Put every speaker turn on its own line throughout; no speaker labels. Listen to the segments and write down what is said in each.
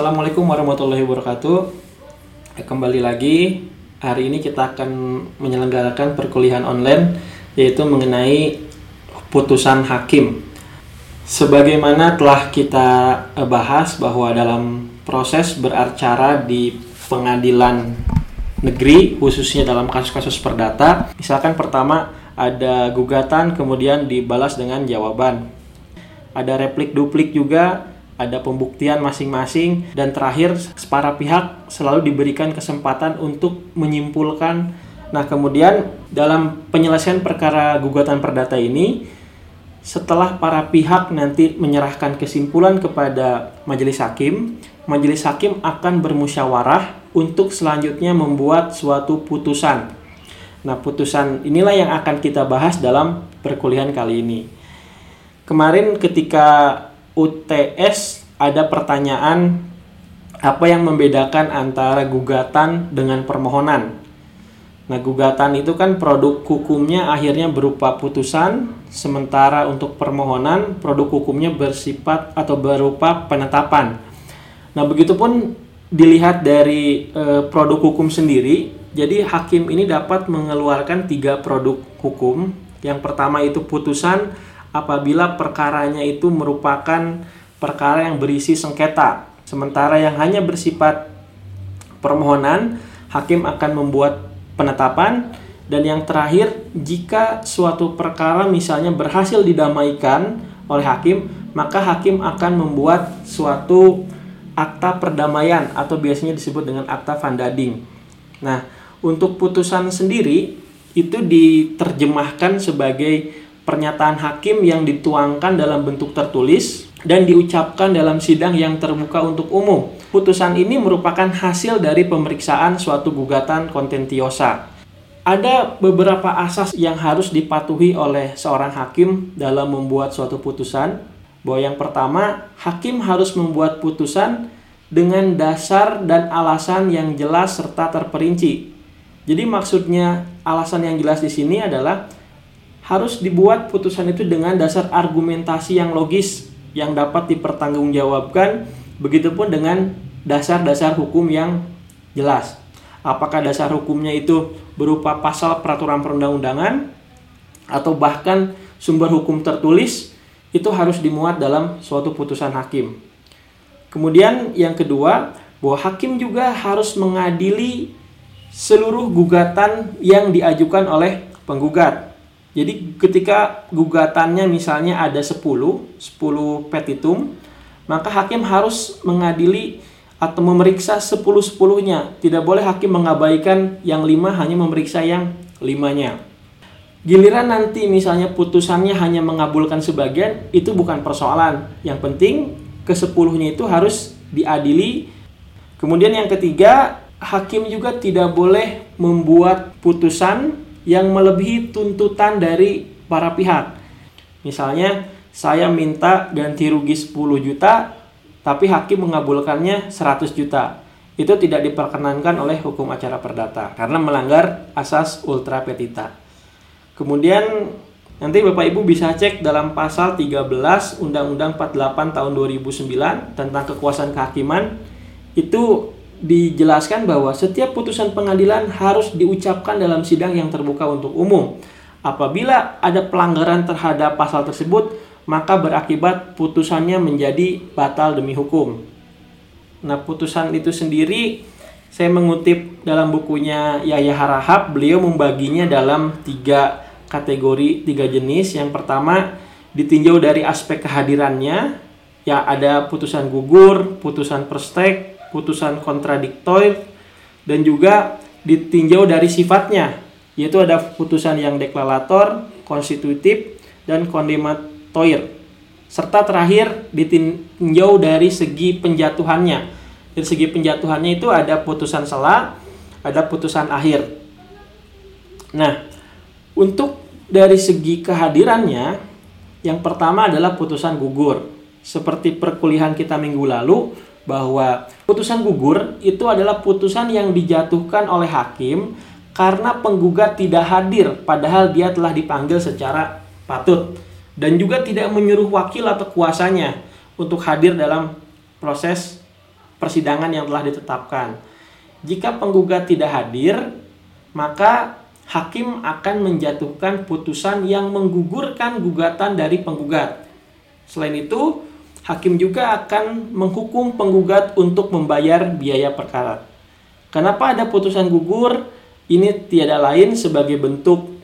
Assalamualaikum warahmatullahi wabarakatuh. Eh, Kembali lagi hari ini kita akan menyelenggarakan perkuliahan online yaitu mengenai putusan hakim. Sebagaimana telah kita eh, bahas bahwa dalam proses beracara di pengadilan negeri khususnya dalam kasus-kasus perdata, misalkan pertama ada gugatan kemudian dibalas dengan jawaban. Ada replik duplik juga, ada pembuktian masing-masing dan terakhir para pihak selalu diberikan kesempatan untuk menyimpulkan. Nah, kemudian dalam penyelesaian perkara gugatan perdata ini setelah para pihak nanti menyerahkan kesimpulan kepada majelis hakim, majelis hakim akan bermusyawarah untuk selanjutnya membuat suatu putusan. Nah, putusan inilah yang akan kita bahas dalam perkuliahan kali ini. Kemarin ketika UTS ada pertanyaan apa yang membedakan antara gugatan dengan permohonan. Nah, gugatan itu kan produk hukumnya akhirnya berupa putusan, sementara untuk permohonan produk hukumnya bersifat atau berupa penetapan. Nah, begitupun dilihat dari e, produk hukum sendiri, jadi hakim ini dapat mengeluarkan tiga produk hukum. Yang pertama itu putusan apabila perkaranya itu merupakan perkara yang berisi sengketa. Sementara yang hanya bersifat permohonan, hakim akan membuat penetapan dan yang terakhir jika suatu perkara misalnya berhasil didamaikan oleh hakim, maka hakim akan membuat suatu akta perdamaian atau biasanya disebut dengan akta vandading. Nah, untuk putusan sendiri itu diterjemahkan sebagai pernyataan hakim yang dituangkan dalam bentuk tertulis dan diucapkan dalam sidang yang terbuka untuk umum. Putusan ini merupakan hasil dari pemeriksaan suatu gugatan kontentiosa. Ada beberapa asas yang harus dipatuhi oleh seorang hakim dalam membuat suatu putusan. Bahwa yang pertama, hakim harus membuat putusan dengan dasar dan alasan yang jelas serta terperinci. Jadi maksudnya alasan yang jelas di sini adalah harus dibuat putusan itu dengan dasar argumentasi yang logis yang dapat dipertanggungjawabkan begitupun dengan dasar-dasar hukum yang jelas. Apakah dasar hukumnya itu berupa pasal peraturan perundang-undangan atau bahkan sumber hukum tertulis itu harus dimuat dalam suatu putusan hakim. Kemudian yang kedua, bahwa hakim juga harus mengadili seluruh gugatan yang diajukan oleh penggugat. Jadi ketika gugatannya misalnya ada 10, 10 petitum, maka hakim harus mengadili atau memeriksa 10-10-nya. Tidak boleh hakim mengabaikan yang 5 hanya memeriksa yang limanya. Giliran nanti misalnya putusannya hanya mengabulkan sebagian, itu bukan persoalan. Yang penting ke 10-nya itu harus diadili. Kemudian yang ketiga, hakim juga tidak boleh membuat putusan yang melebihi tuntutan dari para pihak. Misalnya, saya minta ganti rugi 10 juta, tapi hakim mengabulkannya 100 juta. Itu tidak diperkenankan oleh hukum acara perdata karena melanggar asas ultra petita. Kemudian nanti Bapak Ibu bisa cek dalam pasal 13 Undang-Undang 48 tahun 2009 tentang kekuasaan kehakiman itu dijelaskan bahwa setiap putusan pengadilan harus diucapkan dalam sidang yang terbuka untuk umum. Apabila ada pelanggaran terhadap pasal tersebut, maka berakibat putusannya menjadi batal demi hukum. Nah, putusan itu sendiri saya mengutip dalam bukunya Yahya Harahap, beliau membaginya dalam tiga kategori, tiga jenis. Yang pertama, ditinjau dari aspek kehadirannya, ya ada putusan gugur, putusan perstek, putusan kontradiktor dan juga ditinjau dari sifatnya yaitu ada putusan yang deklarator, konstitutif dan kondemnatoir serta terakhir ditinjau dari segi penjatuhannya. Dari segi penjatuhannya itu ada putusan sela, ada putusan akhir. Nah, untuk dari segi kehadirannya yang pertama adalah putusan gugur. Seperti perkuliahan kita minggu lalu, bahwa putusan gugur itu adalah putusan yang dijatuhkan oleh hakim karena penggugat tidak hadir padahal dia telah dipanggil secara patut dan juga tidak menyuruh wakil atau kuasanya untuk hadir dalam proses persidangan yang telah ditetapkan. Jika penggugat tidak hadir, maka hakim akan menjatuhkan putusan yang menggugurkan gugatan dari penggugat. Selain itu, hakim juga akan menghukum penggugat untuk membayar biaya perkara. Kenapa ada putusan gugur? Ini tiada lain sebagai bentuk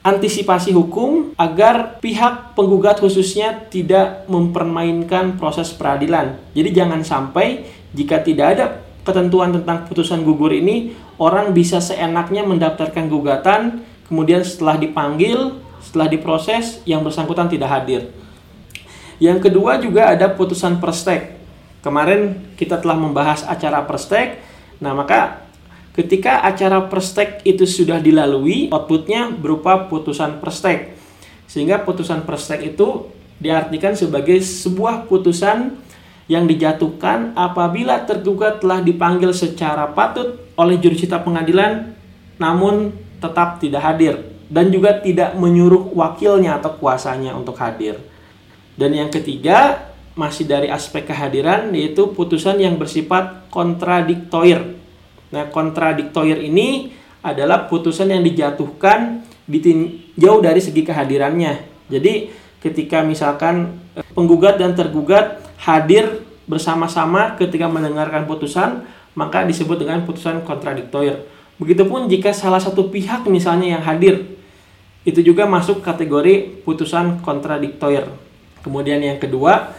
antisipasi hukum agar pihak penggugat khususnya tidak mempermainkan proses peradilan. Jadi jangan sampai jika tidak ada ketentuan tentang putusan gugur ini, orang bisa seenaknya mendaftarkan gugatan, kemudian setelah dipanggil, setelah diproses, yang bersangkutan tidak hadir. Yang kedua juga ada putusan perstek. Kemarin kita telah membahas acara perstek, Nah, maka ketika acara perstek itu sudah dilalui, outputnya berupa putusan perstek. Sehingga putusan perstek itu diartikan sebagai sebuah putusan yang dijatuhkan apabila tergugat telah dipanggil secara patut oleh jurusita pengadilan namun tetap tidak hadir dan juga tidak menyuruh wakilnya atau kuasanya untuk hadir. Dan yang ketiga, masih dari aspek kehadiran yaitu putusan yang bersifat kontradiktoir. Nah, kontradiktoir ini adalah putusan yang dijatuhkan ditinjau dari segi kehadirannya. Jadi, ketika misalkan eh, penggugat dan tergugat hadir bersama-sama ketika mendengarkan putusan, maka disebut dengan putusan kontradiktoir. Begitupun jika salah satu pihak misalnya yang hadir, itu juga masuk kategori putusan kontradiktoir. Kemudian yang kedua,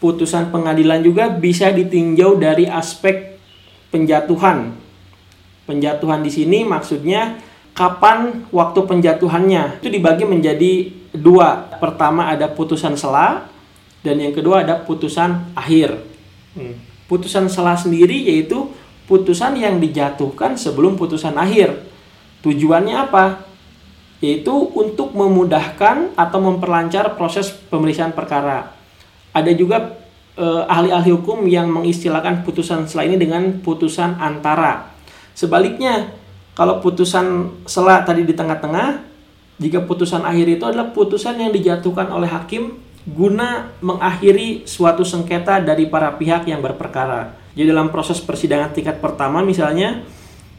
putusan pengadilan juga bisa ditinjau dari aspek penjatuhan. Penjatuhan di sini maksudnya kapan waktu penjatuhannya. Itu dibagi menjadi dua. Pertama ada putusan sela dan yang kedua ada putusan akhir. Hmm. Putusan sela sendiri yaitu putusan yang dijatuhkan sebelum putusan akhir. Tujuannya apa? Yaitu untuk memudahkan atau memperlancar proses pemeriksaan perkara ada juga eh, ahli-ahli hukum yang mengistilahkan putusan sela ini dengan putusan antara. Sebaliknya, kalau putusan sela tadi di tengah-tengah, jika putusan akhir itu adalah putusan yang dijatuhkan oleh hakim guna mengakhiri suatu sengketa dari para pihak yang berperkara. Jadi dalam proses persidangan tingkat pertama misalnya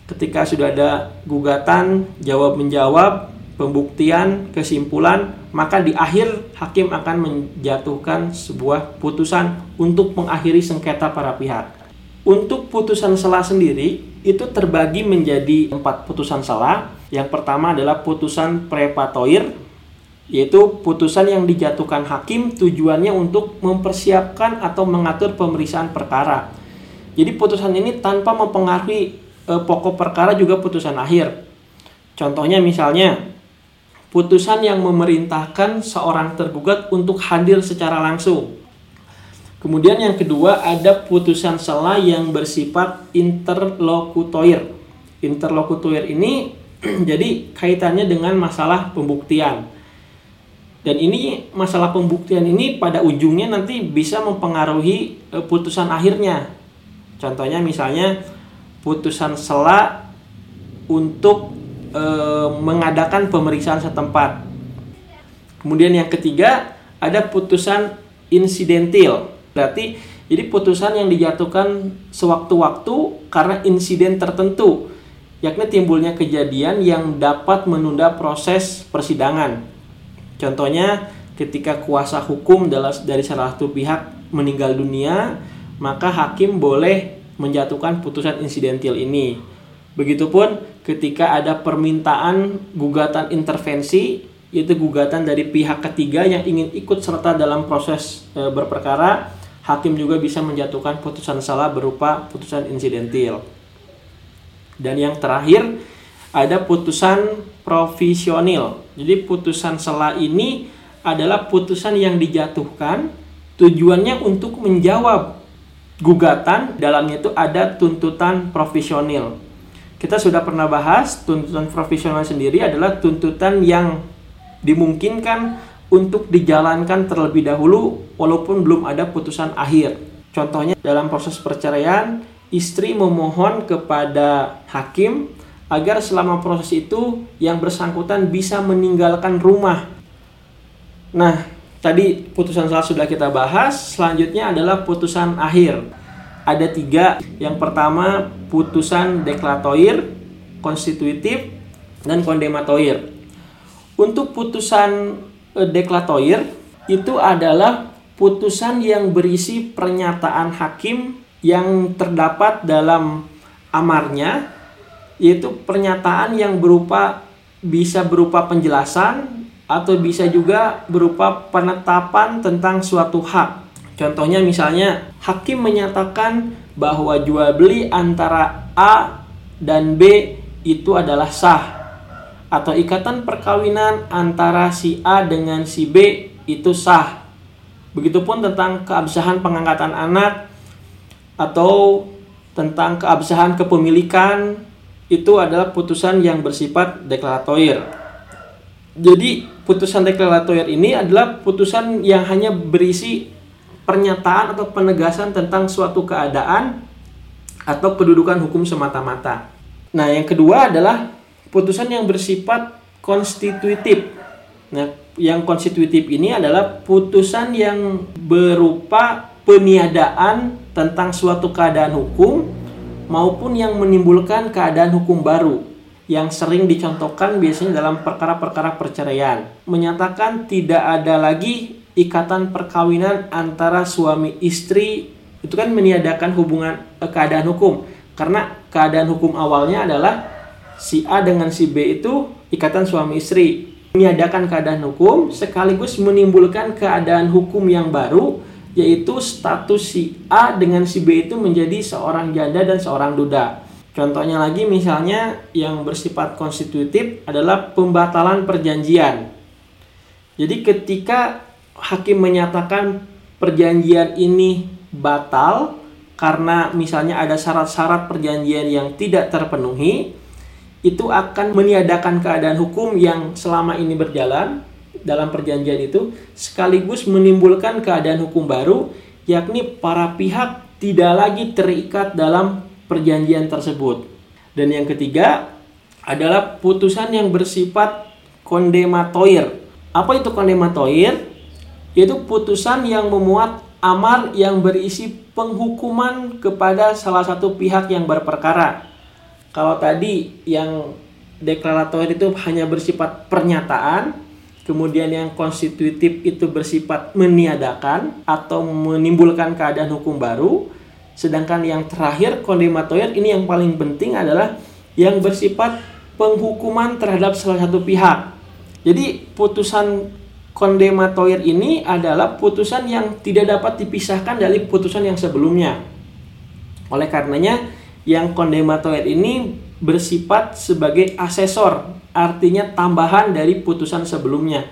ketika sudah ada gugatan jawab menjawab pembuktian, kesimpulan, maka di akhir hakim akan menjatuhkan sebuah putusan untuk mengakhiri sengketa para pihak. Untuk putusan salah sendiri itu terbagi menjadi empat putusan salah. Yang pertama adalah putusan prepatoir, yaitu putusan yang dijatuhkan hakim tujuannya untuk mempersiapkan atau mengatur pemeriksaan perkara. Jadi putusan ini tanpa mempengaruhi e, pokok perkara juga putusan akhir. Contohnya misalnya putusan yang memerintahkan seorang tergugat untuk hadir secara langsung. Kemudian yang kedua ada putusan sela yang bersifat interlokutoir. Interlokutoir ini jadi kaitannya dengan masalah pembuktian. Dan ini masalah pembuktian ini pada ujungnya nanti bisa mempengaruhi eh, putusan akhirnya. Contohnya misalnya putusan sela untuk e, mengadakan pemeriksaan setempat. Kemudian yang ketiga ada putusan insidentil. Berarti jadi putusan yang dijatuhkan sewaktu-waktu karena insiden tertentu, yakni timbulnya kejadian yang dapat menunda proses persidangan. Contohnya ketika kuasa hukum dari salah satu pihak meninggal dunia, maka hakim boleh menjatuhkan putusan insidentil ini. Begitupun ketika ada permintaan gugatan intervensi, yaitu gugatan dari pihak ketiga yang ingin ikut serta dalam proses e, berperkara, hakim juga bisa menjatuhkan putusan salah berupa putusan insidentil. Dan yang terakhir ada putusan provisional. Jadi putusan salah ini adalah putusan yang dijatuhkan tujuannya untuk menjawab gugatan dalamnya itu ada tuntutan provisional kita sudah pernah bahas tuntutan profesional sendiri adalah tuntutan yang dimungkinkan untuk dijalankan terlebih dahulu walaupun belum ada putusan akhir. Contohnya dalam proses perceraian, istri memohon kepada hakim agar selama proses itu yang bersangkutan bisa meninggalkan rumah. Nah, tadi putusan salah sudah kita bahas, selanjutnya adalah putusan akhir. Ada tiga. Yang pertama putusan deklaratoir, konstitutif, dan kondematoir. Untuk putusan e, deklaratoir itu adalah putusan yang berisi pernyataan hakim yang terdapat dalam amarnya yaitu pernyataan yang berupa bisa berupa penjelasan atau bisa juga berupa penetapan tentang suatu hak. Contohnya misalnya hakim menyatakan bahwa jual beli antara A dan B itu adalah sah atau ikatan perkawinan antara si A dengan si B itu sah. Begitupun tentang keabsahan pengangkatan anak atau tentang keabsahan kepemilikan itu adalah putusan yang bersifat deklaratoir. Jadi putusan deklaratoir ini adalah putusan yang hanya berisi pernyataan atau penegasan tentang suatu keadaan atau kedudukan hukum semata-mata. Nah, yang kedua adalah putusan yang bersifat konstitutif. Nah, yang konstitutif ini adalah putusan yang berupa peniadaan tentang suatu keadaan hukum maupun yang menimbulkan keadaan hukum baru yang sering dicontohkan biasanya dalam perkara-perkara perceraian. Menyatakan tidak ada lagi ikatan perkawinan antara suami istri itu kan meniadakan hubungan eh, keadaan hukum karena keadaan hukum awalnya adalah si A dengan si B itu ikatan suami istri meniadakan keadaan hukum sekaligus menimbulkan keadaan hukum yang baru yaitu status si A dengan si B itu menjadi seorang janda dan seorang duda. Contohnya lagi misalnya yang bersifat konstitutif adalah pembatalan perjanjian. Jadi ketika hakim menyatakan perjanjian ini batal karena misalnya ada syarat-syarat perjanjian yang tidak terpenuhi, itu akan meniadakan keadaan hukum yang selama ini berjalan dalam perjanjian itu sekaligus menimbulkan keadaan hukum baru yakni para pihak tidak lagi terikat dalam perjanjian tersebut. Dan yang ketiga adalah putusan yang bersifat kondematoir. Apa itu kondematoir? Yaitu putusan yang memuat amar yang berisi penghukuman kepada salah satu pihak yang berperkara kalau tadi yang deklarator itu hanya bersifat pernyataan, kemudian yang konstitutif itu bersifat meniadakan atau menimbulkan keadaan hukum baru, sedangkan yang terakhir kondematoir ini yang paling penting adalah yang bersifat penghukuman terhadap salah satu pihak. Jadi putusan kondematoir ini adalah putusan yang tidak dapat dipisahkan dari putusan yang sebelumnya. Oleh karenanya yang kondematoid ini bersifat sebagai asesor, artinya tambahan dari putusan sebelumnya.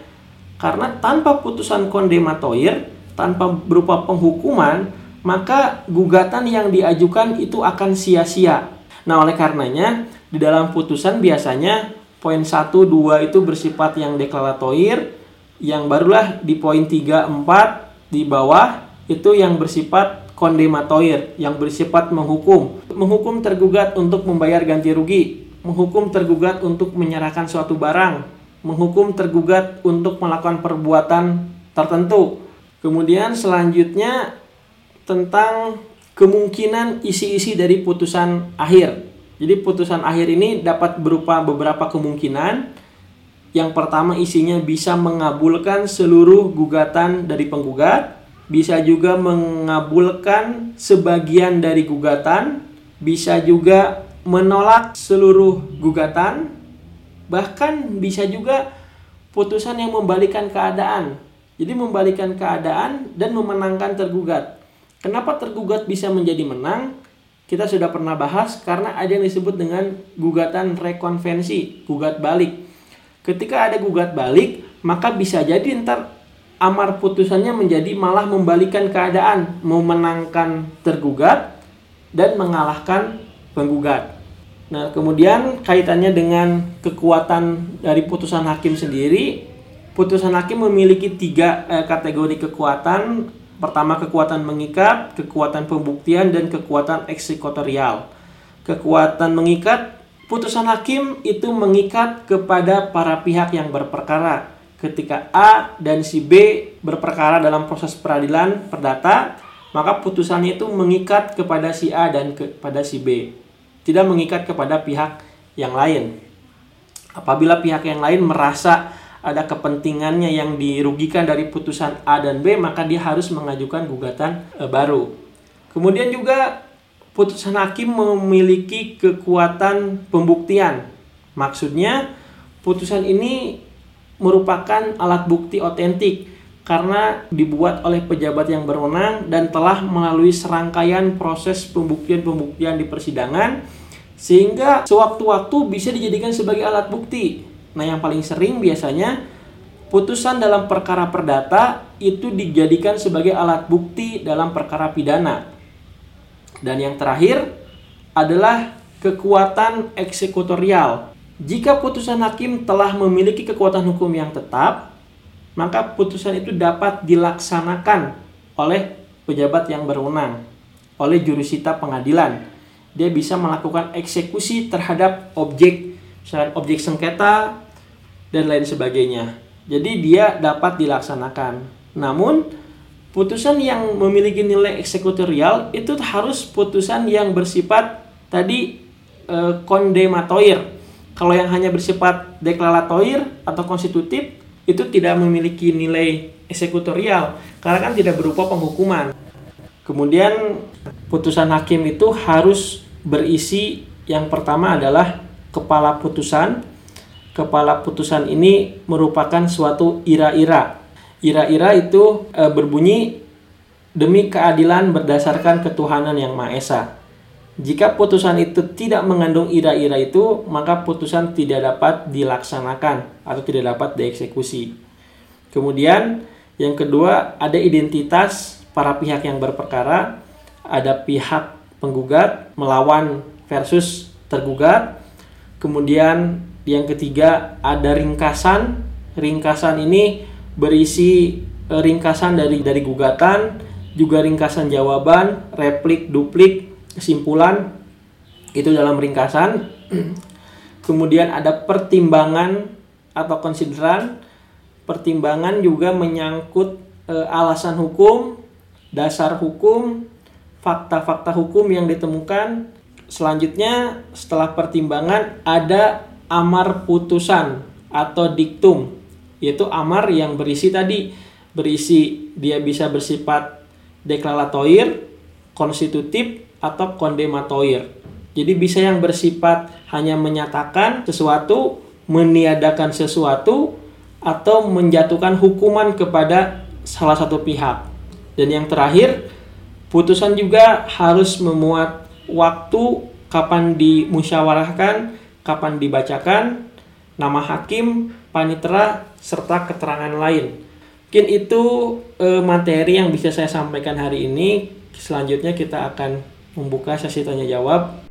Karena tanpa putusan kondematoir, tanpa berupa penghukuman, maka gugatan yang diajukan itu akan sia-sia. Nah, oleh karenanya di dalam putusan biasanya poin 1 2 itu bersifat yang deklaratoir, yang barulah di poin 3 4 di bawah itu yang bersifat kondematoir yang bersifat menghukum. Menghukum tergugat untuk membayar ganti rugi, menghukum tergugat untuk menyerahkan suatu barang, menghukum tergugat untuk melakukan perbuatan tertentu. Kemudian selanjutnya tentang kemungkinan isi-isi dari putusan akhir. Jadi putusan akhir ini dapat berupa beberapa kemungkinan. Yang pertama isinya bisa mengabulkan seluruh gugatan dari penggugat bisa juga mengabulkan sebagian dari gugatan, bisa juga menolak seluruh gugatan, bahkan bisa juga putusan yang membalikan keadaan. Jadi membalikan keadaan dan memenangkan tergugat. Kenapa tergugat bisa menjadi menang? Kita sudah pernah bahas karena ada yang disebut dengan gugatan rekonvensi, gugat balik. Ketika ada gugat balik, maka bisa jadi ntar amar putusannya menjadi malah membalikan keadaan, memenangkan tergugat dan mengalahkan penggugat. Nah, kemudian kaitannya dengan kekuatan dari putusan hakim sendiri, putusan hakim memiliki tiga eh, kategori kekuatan. Pertama kekuatan mengikat, kekuatan pembuktian, dan kekuatan eksekutorial. Kekuatan mengikat, putusan hakim itu mengikat kepada para pihak yang berperkara ketika A dan si B berperkara dalam proses peradilan perdata, maka putusannya itu mengikat kepada si A dan kepada si B. Tidak mengikat kepada pihak yang lain. Apabila pihak yang lain merasa ada kepentingannya yang dirugikan dari putusan A dan B, maka dia harus mengajukan gugatan e, baru. Kemudian juga putusan hakim memiliki kekuatan pembuktian. Maksudnya, putusan ini merupakan alat bukti otentik karena dibuat oleh pejabat yang berwenang dan telah melalui serangkaian proses pembuktian-pembuktian di persidangan sehingga sewaktu-waktu bisa dijadikan sebagai alat bukti. Nah, yang paling sering biasanya putusan dalam perkara perdata itu dijadikan sebagai alat bukti dalam perkara pidana. Dan yang terakhir adalah kekuatan eksekutorial. Jika putusan hakim telah memiliki kekuatan hukum yang tetap, maka putusan itu dapat dilaksanakan oleh pejabat yang berwenang, oleh jurusita pengadilan. Dia bisa melakukan eksekusi terhadap objek, misalnya objek sengketa dan lain sebagainya. Jadi dia dapat dilaksanakan. Namun putusan yang memiliki nilai eksekutorial itu harus putusan yang bersifat tadi e, kondematoir. Kalau yang hanya bersifat deklaratoir atau konstitutif itu tidak memiliki nilai eksekutorial karena kan tidak berupa penghukuman. Kemudian putusan hakim itu harus berisi yang pertama adalah kepala putusan. Kepala putusan ini merupakan suatu ira-ira. Ira-ira itu e, berbunyi demi keadilan berdasarkan ketuhanan yang Maha Esa. Jika putusan itu tidak mengandung ira-ira itu, maka putusan tidak dapat dilaksanakan atau tidak dapat dieksekusi. Kemudian, yang kedua, ada identitas para pihak yang berperkara, ada pihak penggugat melawan versus tergugat. Kemudian, yang ketiga, ada ringkasan. Ringkasan ini berisi eh, ringkasan dari dari gugatan, juga ringkasan jawaban, replik, duplik, kesimpulan itu dalam ringkasan. Kemudian ada pertimbangan atau konsideran. Pertimbangan juga menyangkut e, alasan hukum, dasar hukum, fakta-fakta hukum yang ditemukan. Selanjutnya setelah pertimbangan ada amar putusan atau diktum, yaitu amar yang berisi tadi berisi dia bisa bersifat deklaratoir, konstitutif, atau kondematoir. Jadi bisa yang bersifat hanya menyatakan sesuatu, meniadakan sesuatu, atau menjatuhkan hukuman kepada salah satu pihak. Dan yang terakhir, putusan juga harus memuat waktu kapan dimusyawarahkan, kapan dibacakan, nama hakim, panitera, serta keterangan lain. Mungkin itu e, materi yang bisa saya sampaikan hari ini. Selanjutnya kita akan membuka sesi tanya jawab